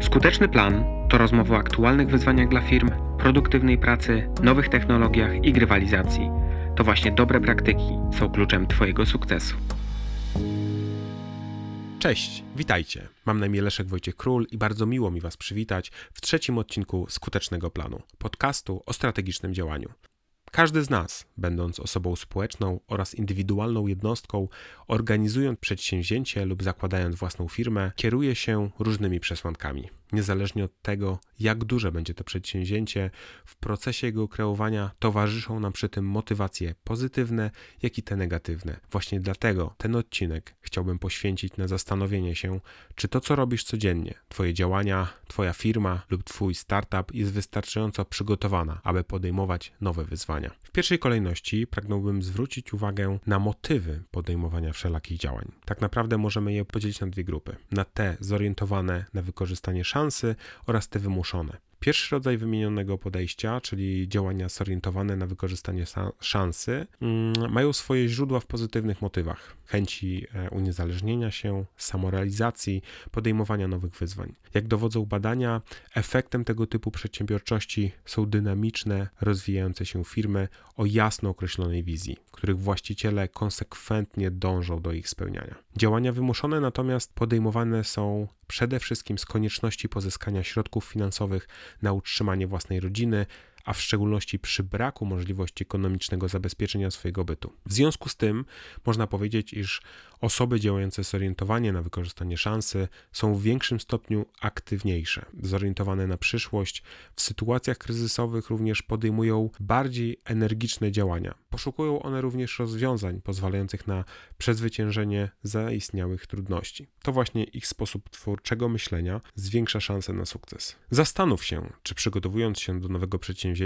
Skuteczny plan to rozmowa o aktualnych wyzwaniach dla firm, produktywnej pracy, nowych technologiach i grywalizacji. To właśnie dobre praktyki są kluczem Twojego sukcesu. Cześć, witajcie. Mam na imię Leszek Wojciech Król i bardzo miło mi Was przywitać w trzecim odcinku Skutecznego Planu, podcastu o strategicznym działaniu. Każdy z nas, będąc osobą społeczną oraz indywidualną jednostką, organizując przedsięwzięcie lub zakładając własną firmę, kieruje się różnymi przesłankami. Niezależnie od tego, jak duże będzie to przedsięwzięcie, w procesie jego kreowania towarzyszą nam przy tym motywacje pozytywne, jak i te negatywne. Właśnie dlatego ten odcinek chciałbym poświęcić na zastanowienie się, czy to, co robisz codziennie, Twoje działania, Twoja firma lub Twój startup jest wystarczająco przygotowana, aby podejmować nowe wyzwania. W pierwszej kolejności pragnąłbym zwrócić uwagę na motywy podejmowania wszelakich działań. Tak naprawdę możemy je podzielić na dwie grupy: na te zorientowane na wykorzystanie szans, oraz te wymuszone. Pierwszy rodzaj wymienionego podejścia, czyli działania zorientowane na wykorzystanie szansy, mm, mają swoje źródła w pozytywnych motywach chęci e, uniezależnienia się, samorealizacji, podejmowania nowych wyzwań. Jak dowodzą badania, efektem tego typu przedsiębiorczości są dynamiczne, rozwijające się firmy o jasno określonej wizji, których właściciele konsekwentnie dążą do ich spełniania. Działania wymuszone natomiast podejmowane są przede wszystkim z konieczności pozyskania środków finansowych na utrzymanie własnej rodziny, a w szczególności przy braku możliwości ekonomicznego zabezpieczenia swojego bytu. W związku z tym można powiedzieć, iż osoby działające zorientowanie na wykorzystanie szansy są w większym stopniu aktywniejsze, zorientowane na przyszłość, w sytuacjach kryzysowych również podejmują bardziej energiczne działania. Poszukują one również rozwiązań pozwalających na przezwyciężenie zaistniałych trudności. To właśnie ich sposób twórczego myślenia zwiększa szanse na sukces. Zastanów się, czy przygotowując się do nowego przedsięwzięcia,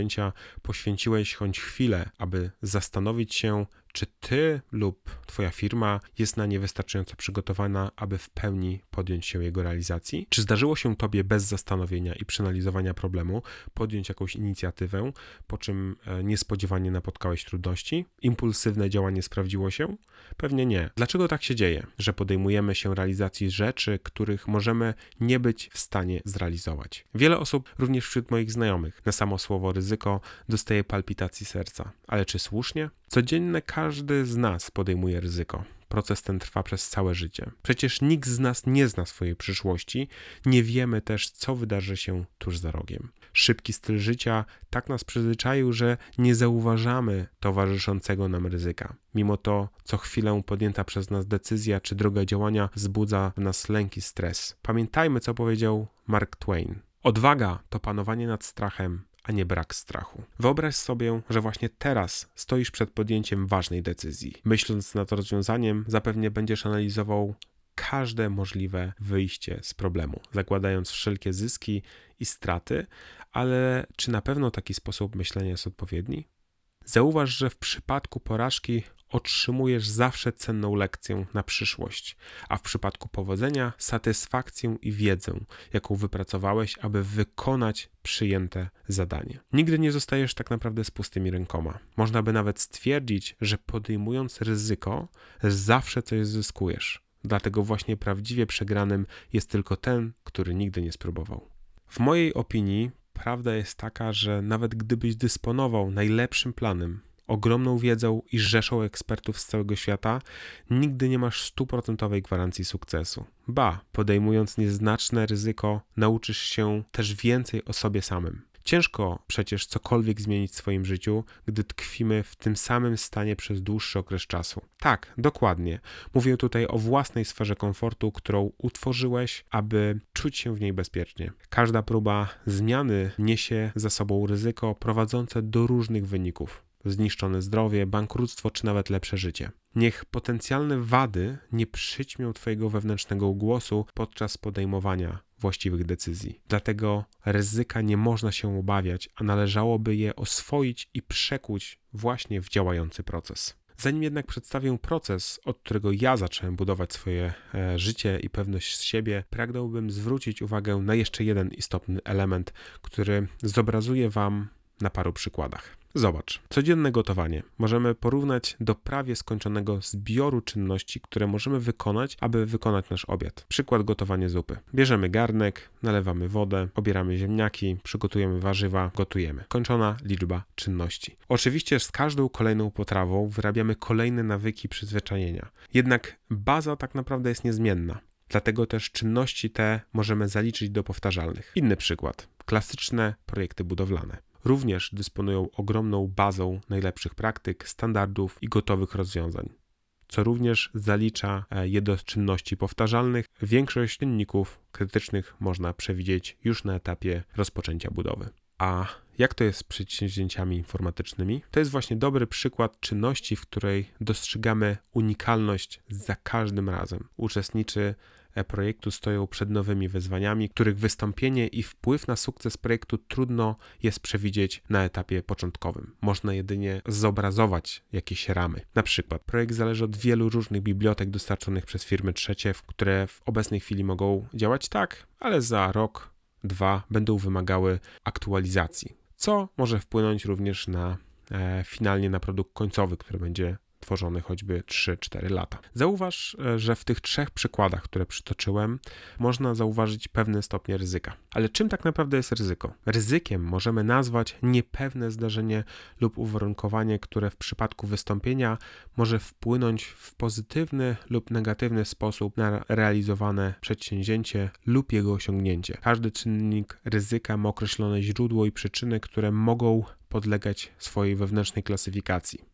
poświęciłeś choć chwilę, aby zastanowić się, czy ty lub twoja firma jest na nie wystarczająco przygotowana, aby w pełni podjąć się jego realizacji? Czy zdarzyło się tobie bez zastanowienia i przeanalizowania problemu podjąć jakąś inicjatywę, po czym e, niespodziewanie napotkałeś trudności? Impulsywne działanie sprawdziło się? Pewnie nie. Dlaczego tak się dzieje, że podejmujemy się realizacji rzeczy, których możemy nie być w stanie zrealizować? Wiele osób, również wśród moich znajomych, na samo słowo ryzyko dostaje palpitacji serca. Ale czy słusznie? Codzienne każdy z nas podejmuje ryzyko. Proces ten trwa przez całe życie. Przecież nikt z nas nie zna swojej przyszłości, nie wiemy też, co wydarzy się tuż za rogiem. Szybki styl życia tak nas przyzwyczaił, że nie zauważamy towarzyszącego nam ryzyka. Mimo to, co chwilę podjęta przez nas decyzja czy droga działania wzbudza w nas lęk i stres. Pamiętajmy, co powiedział Mark Twain. Odwaga to panowanie nad strachem, a nie brak strachu. Wyobraź sobie, że właśnie teraz stoisz przed podjęciem ważnej decyzji. Myśląc nad rozwiązaniem, zapewne będziesz analizował każde możliwe wyjście z problemu, zakładając wszelkie zyski i straty, ale czy na pewno taki sposób myślenia jest odpowiedni? Zauważ, że w przypadku porażki otrzymujesz zawsze cenną lekcję na przyszłość, a w przypadku powodzenia satysfakcję i wiedzę, jaką wypracowałeś, aby wykonać przyjęte zadanie. Nigdy nie zostajesz tak naprawdę z pustymi rękoma. Można by nawet stwierdzić, że podejmując ryzyko, zawsze coś zyskujesz. Dlatego właśnie prawdziwie przegranym jest tylko ten, który nigdy nie spróbował. W mojej opinii prawda jest taka, że nawet gdybyś dysponował najlepszym planem, ogromną wiedzą i rzeszą ekspertów z całego świata, nigdy nie masz stuprocentowej gwarancji sukcesu. Ba, podejmując nieznaczne ryzyko, nauczysz się też więcej o sobie samym. Ciężko przecież cokolwiek zmienić w swoim życiu, gdy tkwimy w tym samym stanie przez dłuższy okres czasu. Tak, dokładnie. Mówię tutaj o własnej sferze komfortu, którą utworzyłeś, aby czuć się w niej bezpiecznie. Każda próba zmiany niesie za sobą ryzyko prowadzące do różnych wyników zniszczone zdrowie, bankructwo czy nawet lepsze życie. Niech potencjalne wady nie przyćmią Twojego wewnętrznego głosu podczas podejmowania właściwych decyzji. Dlatego ryzyka nie można się obawiać, a należałoby je oswoić i przekuć właśnie w działający proces. Zanim jednak przedstawię proces, od którego ja zacząłem budować swoje e, życie i pewność siebie, pragnąłbym zwrócić uwagę na jeszcze jeden istotny element, który zobrazuje Wam na paru przykładach. Zobacz, codzienne gotowanie możemy porównać do prawie skończonego zbioru czynności, które możemy wykonać, aby wykonać nasz obiad. Przykład gotowanie zupy. Bierzemy garnek, nalewamy wodę, obieramy ziemniaki, przygotujemy warzywa, gotujemy. Kończona liczba czynności. Oczywiście z każdą kolejną potrawą wyrabiamy kolejne nawyki przyzwyczajenia. Jednak baza tak naprawdę jest niezmienna. Dlatego też czynności te możemy zaliczyć do powtarzalnych. Inny przykład. Klasyczne projekty budowlane. Również dysponują ogromną bazą najlepszych praktyk, standardów i gotowych rozwiązań co również zalicza e, je do czynności powtarzalnych. Większość czynników krytycznych można przewidzieć już na etapie rozpoczęcia budowy. A jak to jest z przedsięwzięciami informatycznymi? To jest właśnie dobry przykład czynności, w której dostrzegamy unikalność za każdym razem. Uczestniczy projektu stoją przed nowymi wyzwaniami, których wystąpienie i wpływ na sukces projektu trudno jest przewidzieć na etapie początkowym. Można jedynie zobrazować jakieś ramy. Na przykład projekt zależy od wielu różnych bibliotek dostarczonych przez firmy trzecie, które w obecnej chwili mogą działać tak, ale za rok, dwa będą wymagały aktualizacji, co może wpłynąć również na e, finalnie na produkt końcowy, który będzie tworzony choćby 3-4 lata. Zauważ, e, że w tych trzech przykładach, które przytoczyłem, można zauważyć pewne stopnie ryzyka. Ale czym tak naprawdę jest ryzyko? Ryzykiem możemy nazwać niepewne zdarzenie lub uwarunkowanie, które w przypadku wystąpienia może wpłynąć w pozytywny lub negatywny sposób na realizowane przedsięwzięcie lub jego osiągnięcie. Każdy czynnik ryzyka ma określone źródło i przyczyny, które mogą podlegać swojej wewnętrznej klasyfikacji.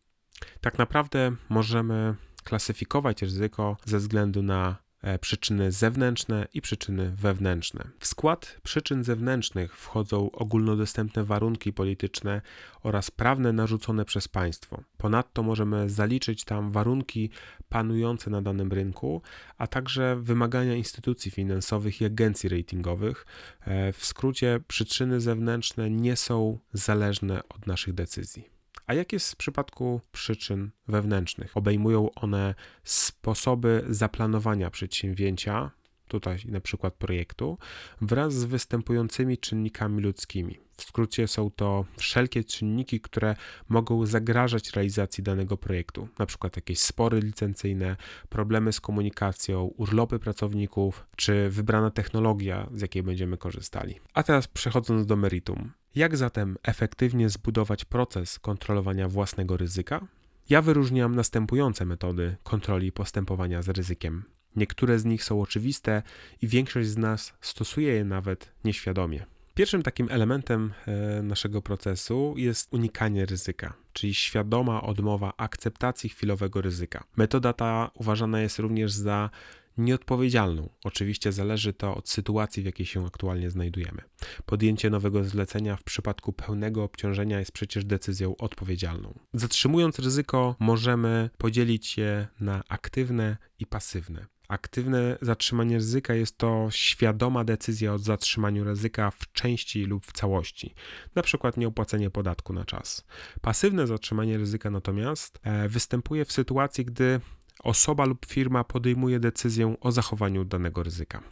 Tak naprawdę możemy klasyfikować ryzyko ze względu na e, przyczyny zewnętrzne i przyczyny wewnętrzne. W skład przyczyn zewnętrznych wchodzą ogólnodostępne warunki polityczne oraz prawne narzucone przez państwo. Ponadto możemy zaliczyć tam warunki panujące na danym rynku, a także wymagania instytucji finansowych i agencji ratingowych. E, w skrócie, przyczyny zewnętrzne nie są zależne od naszych decyzji. A jak jest w przypadku przyczyn wewnętrznych? Obejmują one sposoby zaplanowania przedsięwzięcia, tutaj na przykład projektu, wraz z występującymi czynnikami ludzkimi. W skrócie są to wszelkie czynniki, które mogą zagrażać realizacji danego projektu, na przykład jakieś spory licencyjne, problemy z komunikacją, urlopy pracowników, czy wybrana technologia, z jakiej będziemy korzystali. A teraz przechodząc do meritum. Jak zatem efektywnie zbudować proces kontrolowania własnego ryzyka? Ja wyróżniam następujące metody kontroli postępowania z ryzykiem. Niektóre z nich są oczywiste i większość z nas stosuje je nawet nieświadomie. Pierwszym takim elementem e, naszego procesu jest unikanie ryzyka, czyli świadoma odmowa akceptacji chwilowego ryzyka. Metoda ta uważana jest również za nieodpowiedzialną. Oczywiście zależy to od sytuacji, w jakiej się aktualnie znajdujemy. Podjęcie nowego zlecenia w przypadku pełnego obciążenia jest przecież decyzją odpowiedzialną. Zatrzymując ryzyko, możemy podzielić je na aktywne i pasywne. Aktywne zatrzymanie ryzyka jest to świadoma decyzja o zatrzymaniu ryzyka w części lub w całości, na przykład nieopłacenie podatku na czas. Pasywne zatrzymanie ryzyka natomiast e, występuje w sytuacji, gdy osoba lub firma podejmuje decyzję o zachowaniu danego ryzyka.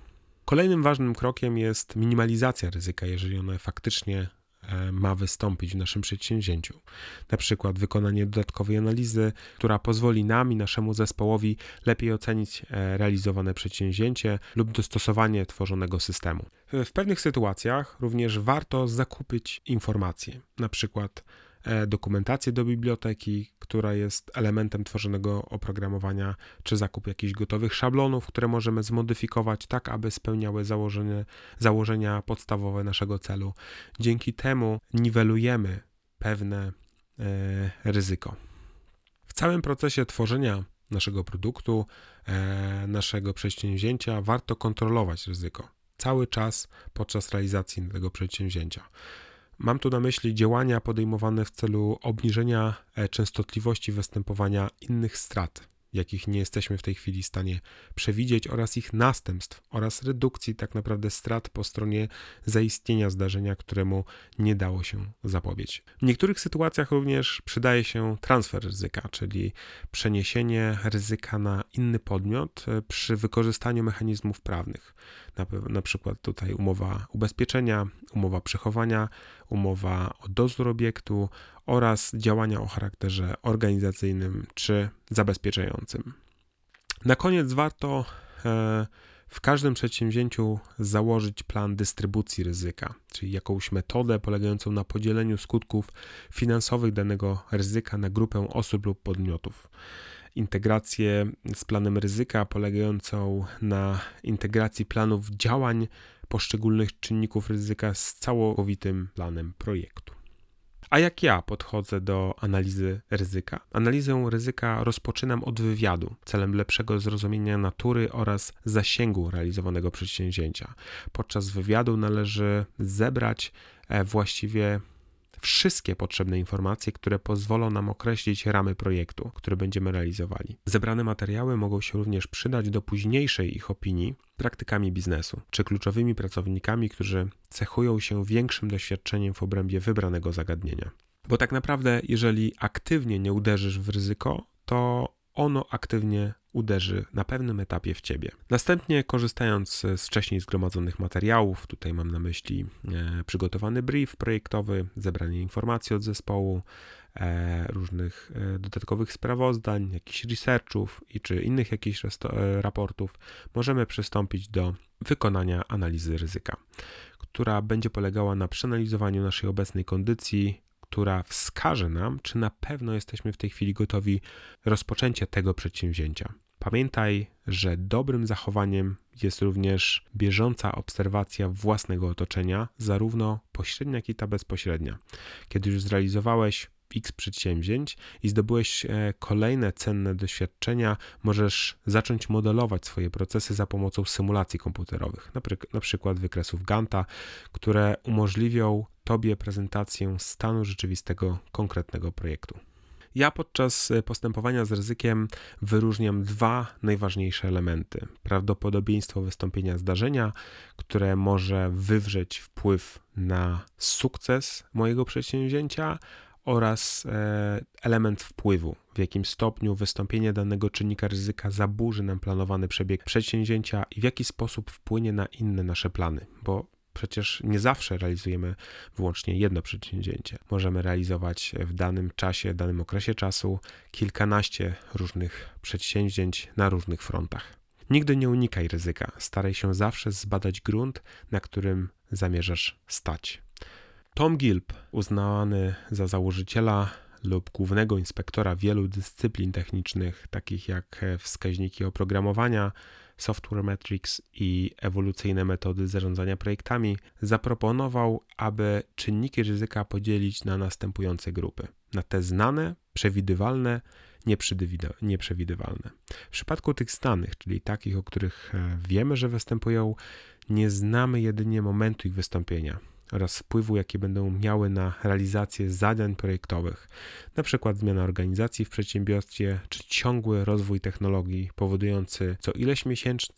Kolejnym ważnym krokiem jest minimalizacja ryzyka, jeżeli ono faktycznie ma wystąpić w naszym przedsięwzięciu. Na przykład wykonanie dodatkowej analizy, która pozwoli nam i naszemu zespołowi lepiej ocenić e, realizowane przedsięwzięcie lub dostosowanie tworzonego systemu. W pewnych sytuacjach również warto zakupić informacje, na przykład E, dokumentację do biblioteki, która jest elementem tworzonego oprogramowania, czy zakup jakichś gotowych szablonów, które możemy zmodyfikować tak, aby spełniały założenie, założenia podstawowe naszego celu. Dzięki temu niwelujemy pewne e, ryzyko. W całym procesie tworzenia naszego produktu, e, naszego przedsięwzięcia warto kontrolować ryzyko cały czas podczas realizacji tego przedsięwzięcia. Mam tu na myśli działania podejmowane w celu obniżenia e, częstotliwości występowania innych strat, jakich nie jesteśmy w tej chwili w stanie przewidzieć, oraz ich następstw, oraz redukcji tak naprawdę strat po stronie zaistnienia zdarzenia, któremu nie dało się zapobiec. W niektórych sytuacjach również przydaje się transfer ryzyka, czyli przeniesienie ryzyka na inny podmiot e, przy wykorzystaniu mechanizmów prawnych. Na, na przykład tutaj umowa ubezpieczenia, umowa przechowania, umowa o dozór obiektu oraz działania o charakterze organizacyjnym czy zabezpieczającym. Na koniec warto e, w każdym przedsięwzięciu założyć plan dystrybucji ryzyka, czyli jakąś metodę polegającą na podzieleniu skutków finansowych danego ryzyka na grupę osób lub podmiotów. Integrację z planem ryzyka polegającą na integracji planów działań poszczególnych czynników ryzyka z całowitym planem projektu. A jak ja podchodzę do analizy ryzyka? Analizę ryzyka rozpoczynam od wywiadu celem lepszego zrozumienia natury oraz zasięgu realizowanego przedsięwzięcia. Podczas wywiadu należy zebrać e, właściwie wszystkie potrzebne informacje, które pozwolą nam określić ramy projektu, który będziemy realizowali. Zebrane materiały mogą się również przydać do późniejszej ich opinii praktykami biznesu czy kluczowymi pracownikami, którzy cechują się większym doświadczeniem w obrębie wybranego zagadnienia. Bo tak naprawdę, jeżeli aktywnie nie uderzysz w ryzyko, to ono aktywnie uderzy na pewnym etapie w ciebie. Następnie, korzystając z wcześniej zgromadzonych materiałów, tutaj mam na myśli e, przygotowany brief projektowy, zebranie informacji od zespołu, e, różnych e, dodatkowych sprawozdań, jakichś researchów i czy innych jakichś raportów, możemy przystąpić do wykonania analizy ryzyka, która będzie polegała na przeanalizowaniu naszej obecnej kondycji, która wskaże nam, czy na pewno jesteśmy w tej chwili gotowi rozpoczęcia tego przedsięwzięcia. Pamiętaj, że dobrym zachowaniem jest również bieżąca obserwacja własnego otoczenia, zarówno pośrednia, jak i ta bezpośrednia. Kiedy już zrealizowałeś X przedsięwzięć i zdobyłeś e, kolejne cenne doświadczenia, możesz zacząć modelować swoje procesy za pomocą symulacji komputerowych, na przykład wykresów Ganta, które umożliwią Tobie prezentację stanu rzeczywistego konkretnego projektu. Ja podczas e, postępowania z ryzykiem wyróżniam dwa najważniejsze elementy: prawdopodobieństwo wystąpienia zdarzenia, które może wywrzeć wpływ na sukces mojego przedsięwzięcia, oraz e, element wpływu, w jakim stopniu wystąpienie danego czynnika ryzyka zaburzy nam planowany przebieg przedsięwzięcia i w jaki sposób wpłynie na inne nasze plany, bo przecież nie zawsze realizujemy wyłącznie jedno przedsięwzięcie. Możemy realizować w danym czasie, danym okresie czasu kilkanaście różnych przedsięwzięć na różnych frontach. Nigdy nie unikaj ryzyka. Staraj się zawsze zbadać grunt, na którym zamierzasz stać. Tom Gilp, uznany za założyciela lub głównego inspektora wielu dyscyplin technicznych, takich jak wskaźniki oprogramowania, software metrics i ewolucyjne metody zarządzania projektami, zaproponował, aby czynniki ryzyka podzielić na następujące grupy: na te znane, przewidywalne, nieprzewidywalne. W przypadku tych znanych, czyli takich, o których e, wiemy, że występują, nie znamy jedynie momentu ich wystąpienia oraz wpływu, jakie będą miały na realizację zadań projektowych, np. zmiana organizacji w przedsiębiorstwie, czy ciągły rozwój technologii powodujący co ileś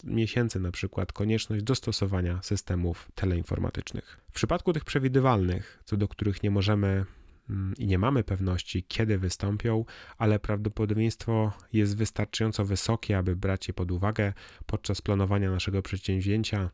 miesięcy, np. konieczność dostosowania systemów teleinformatycznych. W przypadku tych przewidywalnych, co do których nie możemy mm, i nie mamy pewności, kiedy wystąpią, ale prawdopodobieństwo jest wystarczająco wysokie, aby brać je pod uwagę podczas planowania naszego przedsięwzięcia,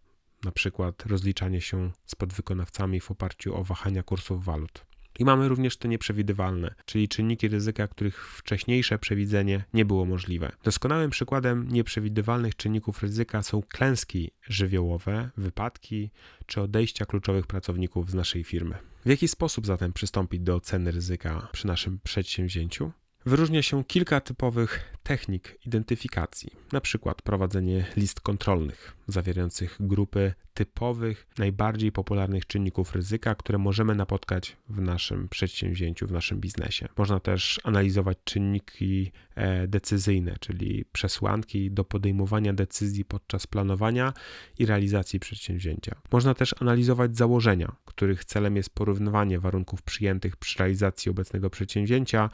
na przykład rozliczanie się z podwykonawcami w oparciu o wahania kursów walut. I mamy również te nieprzewidywalne, czyli czynniki ryzyka, których wcześniejsze przewidzenie nie było możliwe. Doskonałym przykładem nieprzewidywalnych czynników ryzyka są klęski żywiołowe, wypadki czy odejścia kluczowych pracowników z naszej firmy. W jaki sposób zatem przystąpić do oceny ryzyka przy naszym przedsięwzięciu? Wyróżnia się kilka typowych technik identyfikacji, na przykład prowadzenie list kontrolnych zawierających grupy typowych, najbardziej popularnych czynników ryzyka, które możemy napotkać w naszym przedsięwzięciu, w naszym biznesie. Można też analizować czynniki e, decyzyjne, czyli przesłanki do podejmowania decyzji podczas planowania i realizacji przedsięwzięcia. Można też analizować założenia, których celem jest porównywanie warunków przyjętych przy realizacji obecnego przedsięwzięcia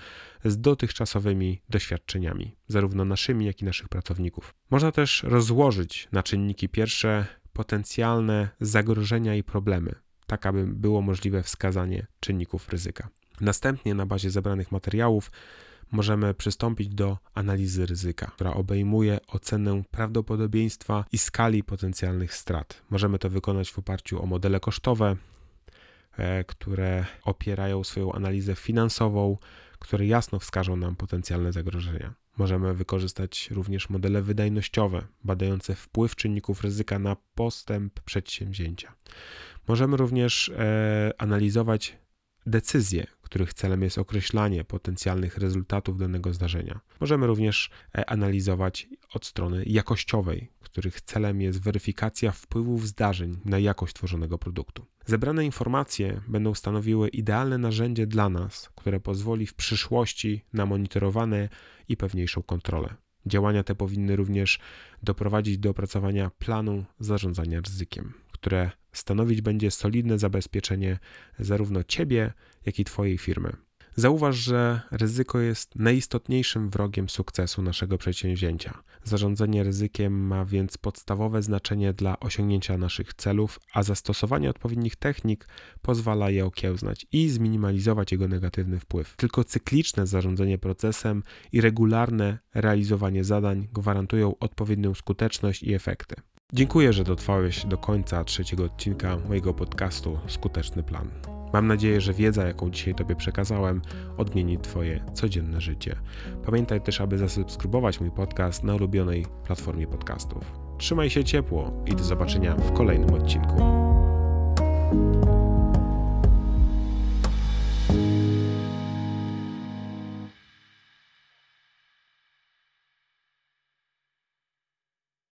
z dotychczasowymi doświadczeniami, zarówno naszymi, jak i naszych pracowników. Można też rozłożyć na czynniki pierwsze potencjalne zagrożenia i problemy, tak aby było możliwe wskazanie czynników ryzyka. Następnie na bazie zebranych materiałów możemy przystąpić do analizy ryzyka, która obejmuje ocenę prawdopodobieństwa i skali potencjalnych strat. Możemy to wykonać w oparciu o modele kosztowe, e, które opierają swoją analizę finansową, które jasno wskażą nam potencjalne zagrożenia. Możemy wykorzystać również modele wydajnościowe, badające wpływ czynników ryzyka na postęp przedsięwzięcia. Możemy również e, analizować decyzje, których celem jest określanie potencjalnych rezultatów danego zdarzenia. Możemy również e, analizować od strony jakościowej, których celem jest weryfikacja wpływów zdarzeń na jakość tworzonego produktu. Zebrane informacje będą stanowiły idealne narzędzie dla nas, które pozwoli w przyszłości na monitorowane i pewniejszą kontrolę. Działania te powinny również doprowadzić do opracowania planu zarządzania ryzykiem, które stanowić będzie solidne zabezpieczenie zarówno ciebie, jak i twojej firmy. Zauważ, że ryzyko jest najistotniejszym wrogiem sukcesu naszego przedsięwzięcia. Zarządzanie ryzykiem ma więc podstawowe znaczenie dla osiągnięcia naszych celów, a zastosowanie odpowiednich technik pozwala je okiełznać i zminimalizować jego negatywny wpływ. Tylko cykliczne zarządzanie procesem i regularne realizowanie zadań gwarantują odpowiednią skuteczność i efekty. Dziękuję, że dotrwałeś do końca trzeciego odcinka mojego podcastu Skuteczny Plan. Mam nadzieję, że wiedza, jaką dzisiaj Tobie przekazałem, odmieni Twoje codzienne życie. Pamiętaj też, aby zasubskrybować mój podcast na ulubionej platformie podcastów. Trzymaj się ciepło i do zobaczenia w kolejnym odcinku.